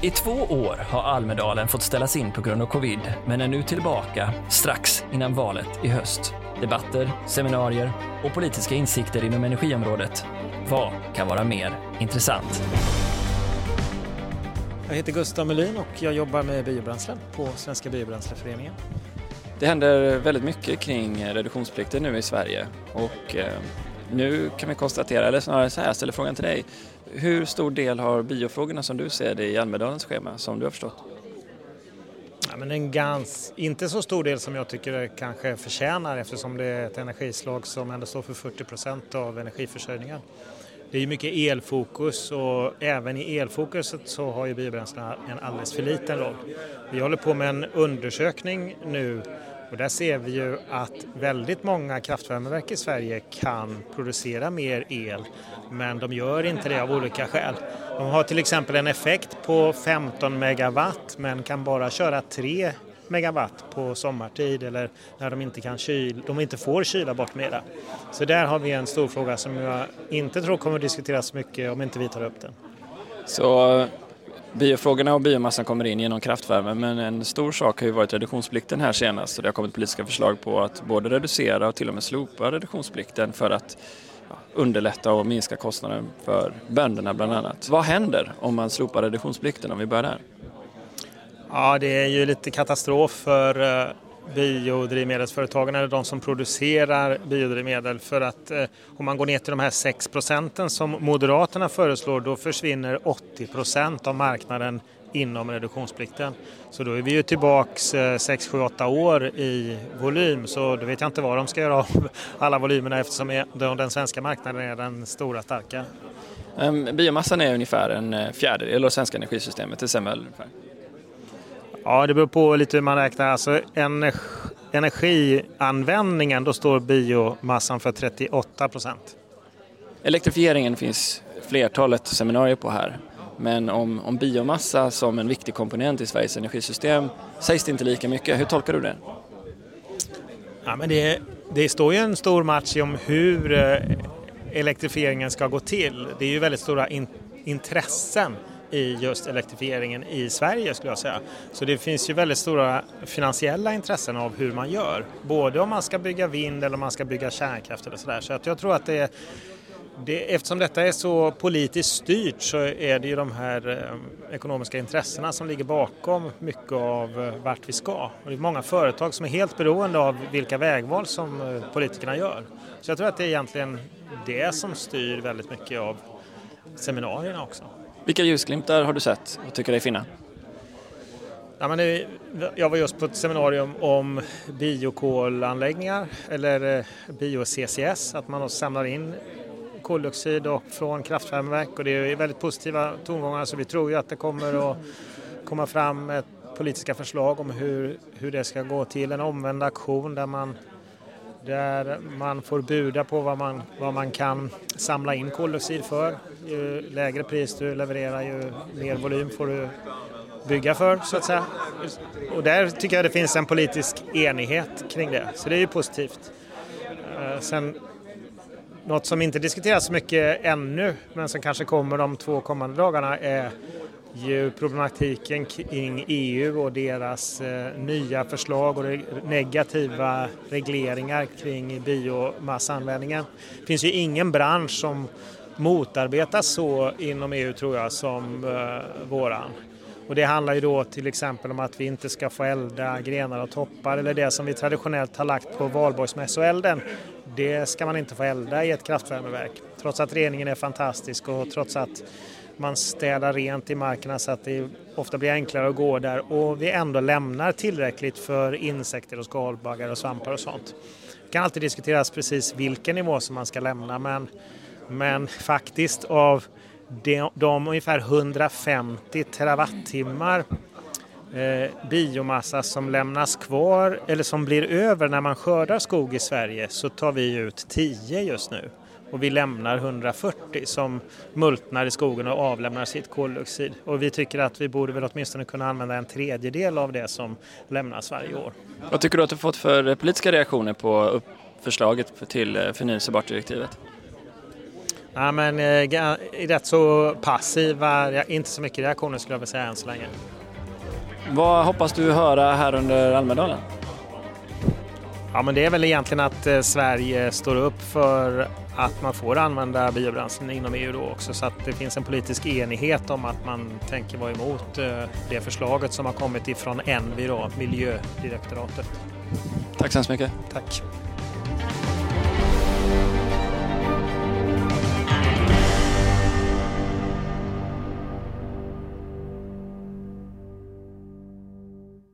I två år har Almedalen fått ställas in på grund av covid, men är nu tillbaka strax innan valet i höst. Debatter, seminarier och politiska insikter inom energiområdet. Vad kan vara mer intressant? Jag heter Gustav Melin och jag jobbar med biobränslen på Svenska Biobränsleföreningen. Det händer väldigt mycket kring reduktionsplikten nu i Sverige och eh, nu kan vi konstatera, eller snarare så här, jag ställer frågan till dig. Hur stor del har biofrågorna som du ser det i Almedalens schema, som du har förstått? Ja, men en gans, inte så stor del som jag tycker det kanske förtjänar eftersom det är ett energislag som ändå står för 40 procent av energiförsörjningen. Det är mycket elfokus och även i elfokuset så har ju biobränslena en alldeles för liten roll. Vi håller på med en undersökning nu och där ser vi ju att väldigt många kraftvärmeverk i Sverige kan producera mer el men de gör inte det av olika skäl. De har till exempel en effekt på 15 megawatt men kan bara köra 3 megawatt på sommartid eller när de inte, kan kyl, de inte får kyla bort mera. Så där har vi en stor fråga som jag inte tror kommer diskuteras mycket om inte vi tar upp den. Så biofrågorna och biomassan kommer in genom kraftvärme men en stor sak har ju varit reduktionsplikten här senast och det har kommit politiska förslag på att både reducera och till och med slopa reduktionsplikten för att underlätta och minska kostnaden för bönderna bland annat. Vad händer om man slopar reduktionsplikten om vi börjar där? Ja, det är ju lite katastrof för eh, biodrivmedelsföretagen eller de som producerar biodrivmedel för att eh, om man går ner till de här 6 procenten som Moderaterna föreslår då försvinner 80 procent av marknaden inom reduktionsplikten. Så då är vi ju tillbaks 6, 7, 8 år i volym så då vet jag inte vad de ska göra av alla volymerna eftersom den svenska marknaden är den stora starka. Biomassan är ungefär en eh, fjärdedel av svenska energisystemet, det stämmer ungefär? Ja, det beror på lite hur man räknar. Alltså energianvändningen, då står biomassan för 38 procent. Elektrifieringen finns flertalet seminarier på här. Men om, om biomassa som en viktig komponent i Sveriges energisystem sägs det inte lika mycket. Hur tolkar du det? Ja, men det, det står ju en stor match om hur eh, elektrifieringen ska gå till. Det är ju väldigt stora in, intressen i just elektrifieringen i Sverige skulle jag säga. Så det finns ju väldigt stora finansiella intressen av hur man gör. Både om man ska bygga vind eller om man ska bygga kärnkraft eller sådär. Så att jag tror att det är det, eftersom detta är så politiskt styrt så är det ju de här eh, ekonomiska intressena som ligger bakom mycket av eh, vart vi ska. Och det är många företag som är helt beroende av vilka vägval som eh, politikerna gör. Så jag tror att det är egentligen det som styr väldigt mycket av seminarierna också. Vilka ljusglimtar har du sett och tycker dig finna? Ja, men det, jag var just på ett seminarium om biokolanläggningar eller eh, bio-CCS, att man samlar in koldioxid och från kraftvärmeverk och det är väldigt positiva tongångar så vi tror ju att det kommer att komma fram ett politiska förslag om hur, hur det ska gå till. En omvänd aktion där man, där man får buda på vad man, vad man kan samla in koldioxid för. Ju lägre pris du levererar ju mer volym får du bygga för så att säga. Och där tycker jag det finns en politisk enighet kring det, så det är ju positivt. Eh, sen något som inte diskuteras så mycket ännu, men som kanske kommer de två kommande dagarna, är ju problematiken kring EU och deras eh, nya förslag och negativa regleringar kring biomassanvändningen. Det finns ju ingen bransch som motarbetas så inom EU tror jag som eh, våran. Och det handlar ju då till exempel om att vi inte ska få elda grenar och toppar eller det som vi traditionellt har lagt på valborgsmässoelden. Det ska man inte få elda i ett kraftvärmeverk. Trots att reningen är fantastisk och trots att man städar rent i markerna så att det ofta blir enklare att gå där och vi ändå lämnar tillräckligt för insekter och skalbaggar och svampar och sånt. Det kan alltid diskuteras precis vilken nivå som man ska lämna men, men faktiskt av de, de ungefär 150 terawattimmar eh, biomassa som lämnas kvar eller som blir över när man skördar skog i Sverige så tar vi ut 10 just nu. Och vi lämnar 140 som multnar i skogen och avlämnar sitt koldioxid. Och vi tycker att vi borde väl åtminstone kunna använda en tredjedel av det som lämnas varje år. Vad tycker du att du fått för politiska reaktioner på förslaget till eh, förnyelsebart-direktivet? Ja, men, eh, rätt så passiva, inte så mycket reaktioner skulle jag vilja säga än så länge. Vad hoppas du höra här under Almedalen? Ja, men det är väl egentligen att eh, Sverige står upp för att man får använda biobränslen inom EU då också så att det finns en politisk enighet om att man tänker vara emot eh, det förslaget som har kommit ifrån Envi, då, miljödirektoratet. Tack så hemskt mycket. Tack.